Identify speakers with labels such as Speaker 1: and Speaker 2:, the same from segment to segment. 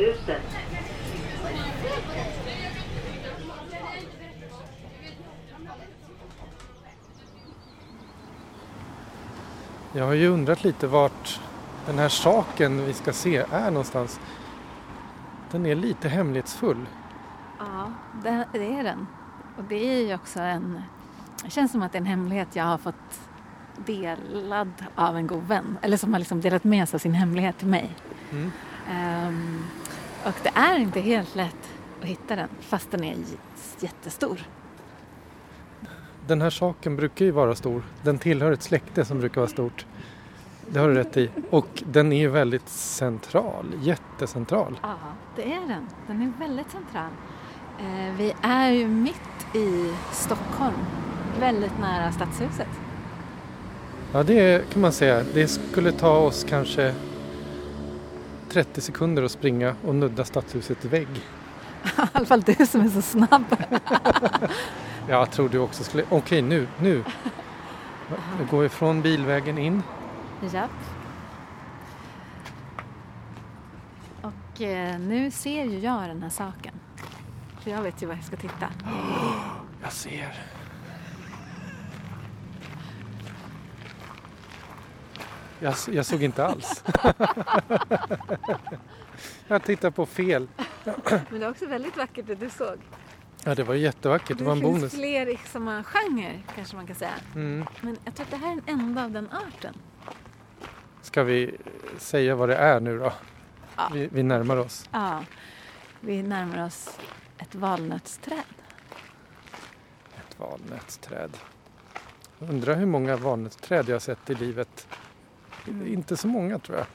Speaker 1: Rådhuset.
Speaker 2: Jag har ju undrat lite vart den här saken vi ska se är någonstans. Den är lite hemlighetsfull.
Speaker 3: Ja, det, det är den. Och det är ju också en... Det känns som att det är en hemlighet jag har fått delad av en god vän. Eller som har liksom delat med sig av sin hemlighet till mig.
Speaker 2: Mm.
Speaker 3: Ehm, och det är inte helt lätt att hitta den fast den är jättestor.
Speaker 2: Den här saken brukar ju vara stor. Den tillhör ett släkte som brukar vara stort. Det har du rätt i. Och den är ju väldigt central, jättecentral.
Speaker 3: Ja, det är den. Den är väldigt central. Eh, vi är ju mitt i Stockholm, väldigt nära Stadshuset.
Speaker 2: Ja, det kan man säga. Det skulle ta oss kanske 30 sekunder att springa och nudda stadshusets vägg.
Speaker 3: I alla fall du som är så snabb.
Speaker 2: Jag tror du också skulle... Okej, nu, nu. Vi går ifrån bilvägen in.
Speaker 3: Japp. Och eh, nu ser ju jag den här saken. För jag vet ju var jag ska titta.
Speaker 2: Jag ser. Jag, jag såg inte alls. jag tittar på fel.
Speaker 3: Men det är också väldigt vackert det du såg.
Speaker 2: Ja, det var jättevackert. Det var en
Speaker 3: finns
Speaker 2: bonus.
Speaker 3: fler i samma genre kanske man kan säga.
Speaker 2: Mm.
Speaker 3: Men jag tror att det här är den enda av den arten.
Speaker 2: Ska vi säga vad det är nu då?
Speaker 3: Ja.
Speaker 2: Vi, vi närmar oss.
Speaker 3: Ja, vi närmar oss ett valnötsträd.
Speaker 2: Ett valnötsträd. Undrar hur många valnötsträd jag har sett i livet.
Speaker 3: Mm.
Speaker 2: Inte så många tror jag.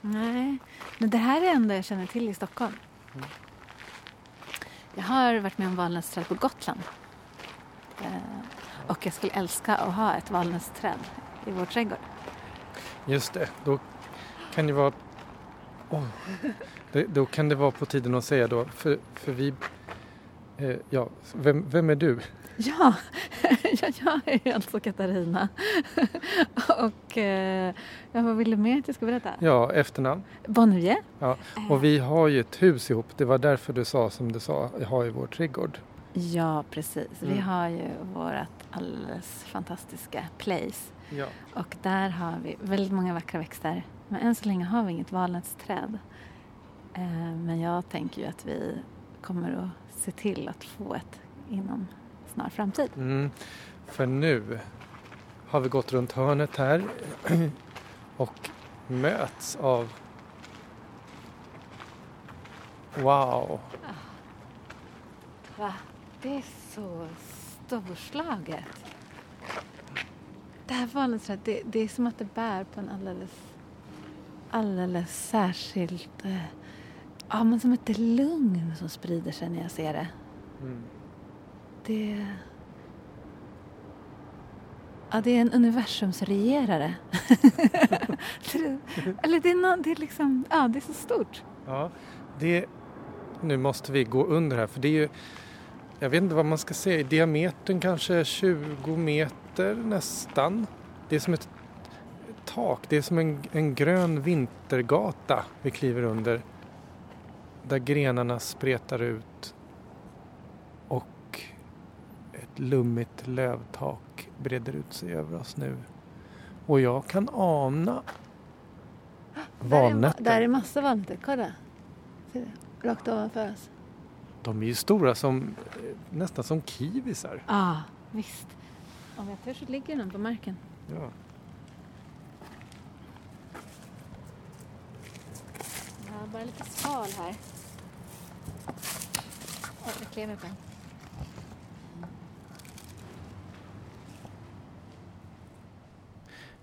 Speaker 3: Nej, men det här är det enda jag känner till i Stockholm.
Speaker 2: Mm.
Speaker 3: Jag har varit med om valnötsträd på Gotland. Eh, och jag skulle älska att ha ett valnötsträd i vår trädgård.
Speaker 2: Just det, då kan det vara... Det, då kan det vara på tiden att säga då, för, för vi... Eh, ja, vem, vem är du?
Speaker 3: Ja, ja, jag är alltså Katarina. och eh, vad vill du mer att jag ska berätta?
Speaker 2: Ja, efternamn.
Speaker 3: Bonnevier.
Speaker 2: Ja, och vi har ju ett hus ihop. Det var därför du sa som du sa, ha i vår trädgård.
Speaker 3: Ja, precis. Vi
Speaker 2: Mm.
Speaker 3: har ju vårt alldeles fantastiska place.
Speaker 2: Ja.
Speaker 3: Och där har vi väldigt många vackra växter. Men än så länge har vi inget valnötsträd. Eh, men jag tänker ju att vi kommer att se till att få ett inom snar framtid.
Speaker 2: Mm. För nu har vi gått runt hörnet här och möts av Wow!
Speaker 3: Va? Det är så storslaget. Det här valnötsträdet, det, det är som att det bär på en alldeles, alldeles särskilt... Eh, ja, men som ett lugn som sprider sig när jag ser det.
Speaker 2: Mm.
Speaker 3: Det... Ja, det är en universumsregerare. Eller det är, nå- det är liksom, ja det är så stort.
Speaker 2: Ja, det... Nu måste vi gå under här för det är ju... Jag vet inte vad man ska säga. Diametern kanske 20 meter nästan. Det är som ett tak. Det är som en, en grön vintergata vi kliver under. Där grenarna spretar ut. Och ett lummigt lövtak breder ut sig över oss nu. Och jag kan ana valnötter.
Speaker 3: Där är massa valnötter, kolla. Rakt ovanför oss.
Speaker 2: De är ju stora som nästan som kiwisar.
Speaker 3: Ja, visst. Om jag törs så ligger den på marken.
Speaker 2: Ja.
Speaker 3: Jag har bara lite skal här. På.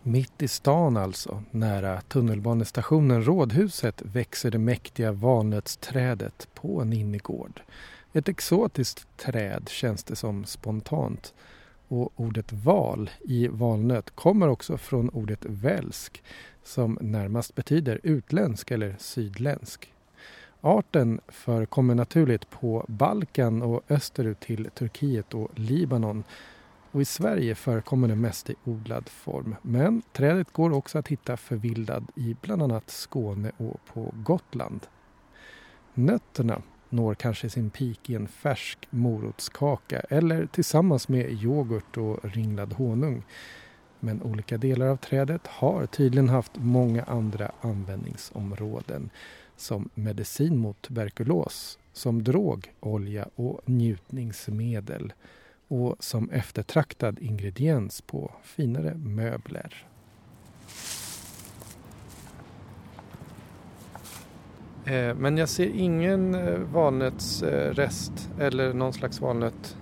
Speaker 2: Mitt i stan alltså, nära tunnelbanestationen Rådhuset, växer det mäktiga valnötsträdet på en innergård. Ett exotiskt träd känns det som spontant. Och ordet val i valnöt kommer också från ordet välsk som närmast betyder utländsk eller sydländsk. Arten förekommer naturligt på Balkan och österut till Turkiet och Libanon Och I Sverige förekommer den mest i odlad form men trädet går också att hitta förvildad i bland annat Skåne och på Gotland. Nötterna når kanske sin peak i en färsk morotskaka eller tillsammans med yoghurt och ringlad honung. Men olika delar av trädet har tydligen haft många andra användningsområden som medicin mot tuberkulos, som drog, olja och njutningsmedel och som eftertraktad ingrediens på finare möbler. Eh, men jag ser ingen eh, valnötsrest eh, eller någon slags valnöt.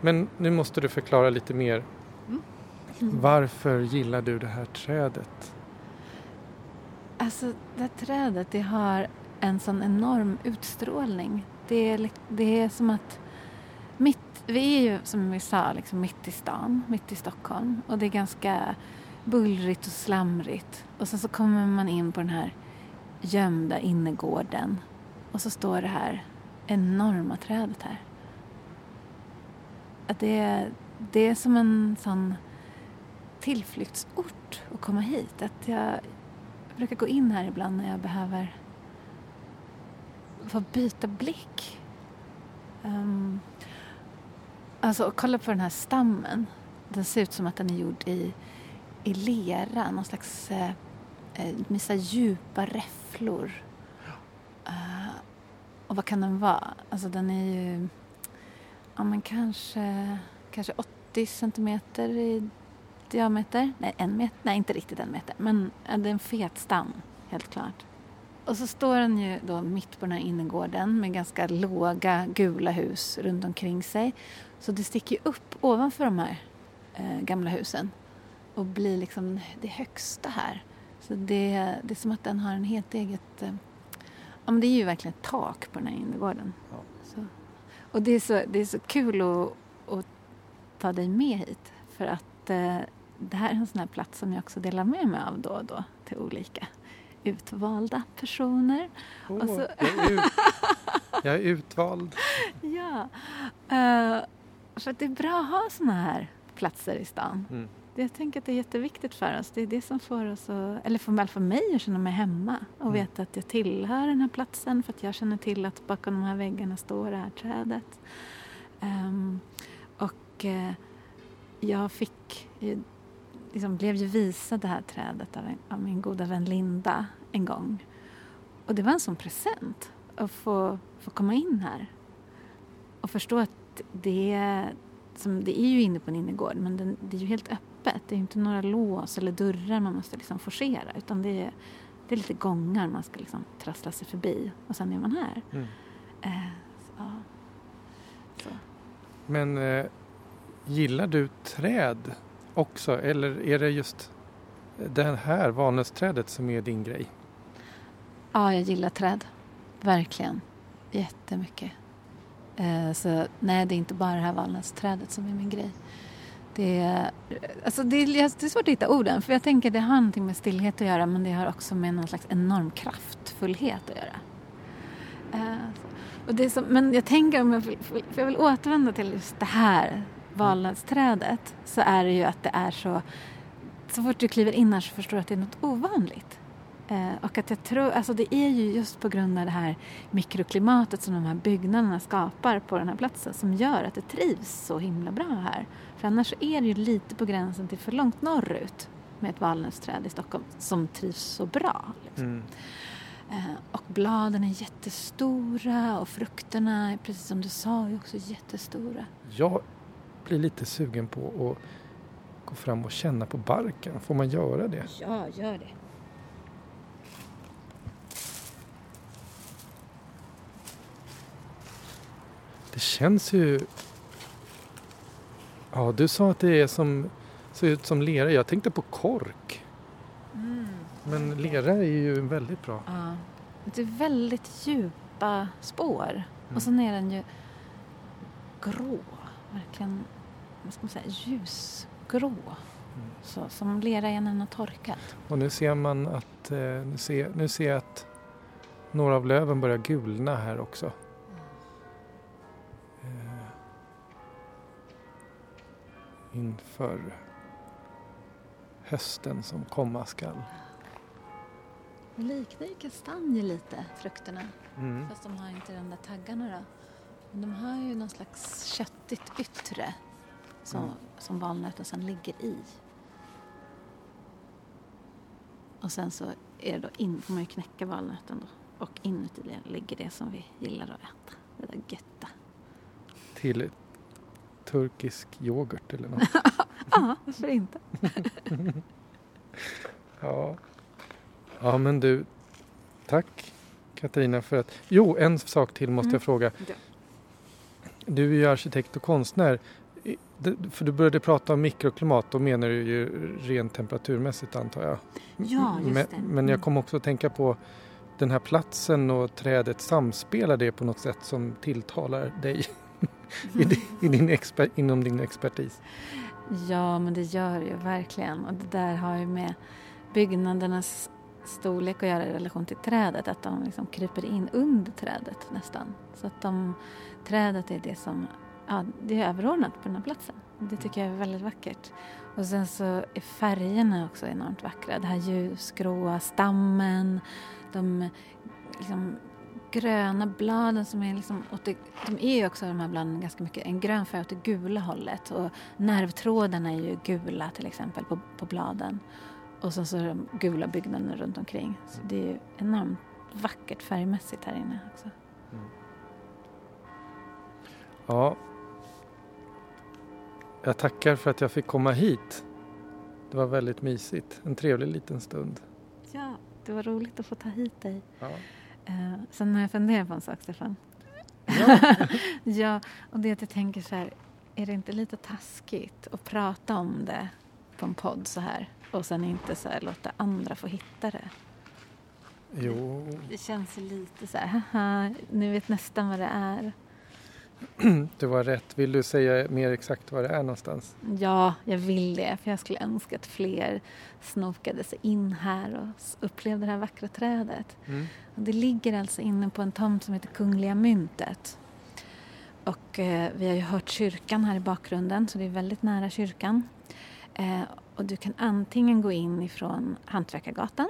Speaker 2: Men nu måste du förklara lite mer. Mm. Varför gillar du det här trädet?
Speaker 3: Alltså det här trädet det har en sån enorm utstrålning. Det är, det är som att mitt, vi är ju som vi sa liksom mitt i stan, mitt i Stockholm och det är ganska bullrigt och slamrigt. Och sen så kommer man in på den här gömda innergården och så står det här enorma trädet här. Att det, det är som en sån tillflyktsort att komma hit. Att jag, brukar gå in här ibland när jag behöver få byta blick. Um, alltså, kolla på den här stammen. Den ser ut som att den är gjord i, i lera, någon slags eh, eh med så djupa räfflor. Uh, och vad kan den vara? Alltså den är ju ja, men kanske, kanske 80 centimeter i diameter. Nej, en meter. Nej, inte riktigt en meter. Men det är en fet stam, helt klart. Och så står den ju då mitt på den här innergården med ganska låga gula hus runt omkring sig. Så det sticker ju upp ovanför de här eh, gamla husen och blir liksom det högsta här. Så det, det är som att den har en helt eget... Eh, ja, men det är ju verkligen ett tak på den här innergården. Ja. Så. Och det är så, det är så kul att, att ta dig med hit för att eh, det här är en sån här plats som jag också delar med mig av då och då till olika utvalda personer.
Speaker 2: Oh, så... jag, är ut... jag, är utvald.
Speaker 3: ja, uh, för det är bra att ha såna här platser i stan. Mm. Jag tänker att det är jätteviktigt för oss. Det är det som får oss att, eller för, för mig att känna mig hemma och mm. veta att jag tillhör den här platsen för att jag känner till att bakom de här väggarna står det här trädet. Um, och uh, jag fick liksom blev ju visad det här trädet av, en, av, min goda vän Linda en gång. Och det var en sån present att få, få komma in här och förstå att det, som, det är ju inne på en innergård men den, det är ju helt öppet. Det är inte några lås eller dörrar man måste liksom forcera utan det är, det är lite gångar man ska liksom trassla sig förbi och sen är man här. Mm. Eh, så,
Speaker 2: så. Men eh, gillar du träd? Också eller är det just det här valnötsträdet som är din grej?
Speaker 3: Ja, jag gillar träd. Verkligen. Jättemycket. Eh, så nej, det är inte bara det här valnötsträdet som är min grej. Det är, alltså det, är, det är svårt att hitta orden för jag tänker det har någonting med stillhet att göra men det har också med någon slags enorm kraftfullhet att göra. Eh, och det som, men jag tänker om jag vill, för jag vill återvända till just det här valnötsträdet så är det ju att det är så... Så fort du kliver in här så förstår du att det är något ovanligt. Eh, och att jag tror, alltså det är ju just på grund av det här mikroklimatet som de här byggnaderna skapar på den här platsen som gör att det trivs så himla bra här. För annars är det ju lite på gränsen till för långt norrut med ett valnötsträd i Stockholm som trivs så bra. Liksom. Mm. Eh, och bladen är jättestora och frukterna, precis som du sa, är också jättestora.
Speaker 2: Jag blir lite sugen på att gå fram och känna på barken. Får man göra det?
Speaker 3: Ja, gör det.
Speaker 2: Det känns ju... Ja, du sa att det är som, ser ut som lera. Jag tänkte på kork. Mm. Men lera är ju väldigt bra.
Speaker 3: Ja. Det är väldigt djupa spår. Mm. Och sen är den ju grå. Verkligen vad ska man säga, ljusgrå. Mm. Så, som lera innan den har torkat.
Speaker 2: Och nu ser man att, eh, nu, ser, nu ser jag att några av löven börjar gulna här också. Mm. inför hösten som komma skall.
Speaker 3: Det liknar ju kastanjer lite, frukterna.
Speaker 2: Mm.
Speaker 3: Fast de har inte de där taggarna då. Men de har ju någon slags köttigt yttre som,
Speaker 2: Mm.
Speaker 3: som valnöten sen ligger i. Och sen så är det då in, får man ju knäcka valnöten då. Och inuti det ligger det som vi gillar att äta. Det där götta.
Speaker 2: Till turkisk yoghurt eller något.
Speaker 3: Ja, varför inte?
Speaker 2: Ja. ja, men du, tack Katarina för att... Jo, en sak till måste
Speaker 3: Mm.
Speaker 2: jag fråga. Du är ju arkitekt och konstnär. För du började prata om mikroklimat, då menar du ju rent temperaturmässigt antar jag.
Speaker 3: Ja, just
Speaker 2: men,
Speaker 3: det.
Speaker 2: men jag
Speaker 3: Mm.
Speaker 2: kom också att tänka på den här platsen och trädet, samspelar det på något sätt som tilltalar dig i, i din exper, inom din expertis?
Speaker 3: Ja, men det gör det ju verkligen. Och det där har ju med byggnadernas storlek att göra i relation till trädet. Att de liksom kryper in under trädet nästan. Så att de, trädet är det som ja, det är överordnat på den här platsen. Det tycker jag är väldigt vackert. Och sen så är färgerna också enormt vackra. Det här ljusgråa stammen, de liksom gröna bladen som är liksom åt det, de är ju också de här bladen ganska mycket en grön färg åt det gula hållet och nervtrådarna är ju gula till exempel på, på bladen och sen så är de gula byggnaderna runt omkring. Så det är ju enormt vackert färgmässigt här inne också.
Speaker 2: Ja. Jag tackar för att jag fick komma hit. Det var väldigt mysigt. En trevlig liten stund.
Speaker 3: Ja, det var roligt att få ta hit dig.
Speaker 2: Ja.
Speaker 3: Eh, sen har jag funderat på en sak, Stefan.
Speaker 2: Ja.
Speaker 3: ja, och det är att jag tänker så här, är det inte lite taskigt att prata om det på en podd så här och sen inte så här låta andra få hitta det?
Speaker 2: Jo,
Speaker 3: Det känns ju lite så här, haha, nu vet nästan vad det är.
Speaker 2: du var rätt. Vill du säga mer exakt var det är någonstans?
Speaker 3: Ja, jag vill det, för jag skulle önska att fler snokade sig in här och upplevde det här vackra trädet.
Speaker 2: Mm.
Speaker 3: Det ligger alltså inne på en tomt som heter Kungliga myntet. Och eh, vi har ju hört kyrkan här i bakgrunden, så det är väldigt nära kyrkan. Eh, och du kan antingen gå in ifrån Hantverkargatan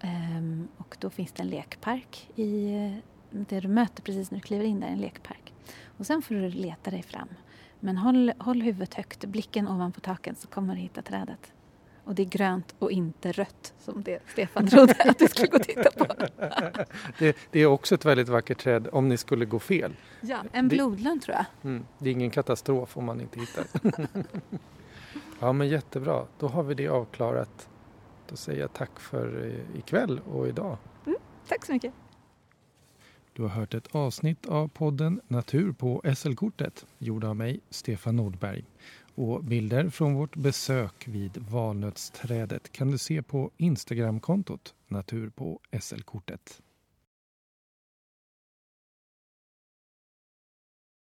Speaker 3: ehm, och då finns det en lekpark i eh, det du möter precis när du kliver in där, en lekpark. Och sen får du leta dig fram. Men håll, håll huvudet högt, blicken ovanpå taket så kommer du hitta trädet. Och det är grönt och inte rött som det Stefan trodde att du skulle gå och titta på.
Speaker 2: Det, det är också ett väldigt vackert träd om ni skulle gå fel.
Speaker 3: Ja, en blodlund tror jag.
Speaker 2: Mm. Det är ingen katastrof om man inte hittar. ja men jättebra, då har vi det avklarat. Då säger jag tack för eh, ikväll och idag.
Speaker 3: Tack så mycket.
Speaker 2: Du har hört ett avsnitt av podden Natur på SL-kortet gjord av mig, Stefan Nordberg. Och bilder från vårt besök vid valnötsträdet kan du se på Instagramkontot Natur på SL-kortet.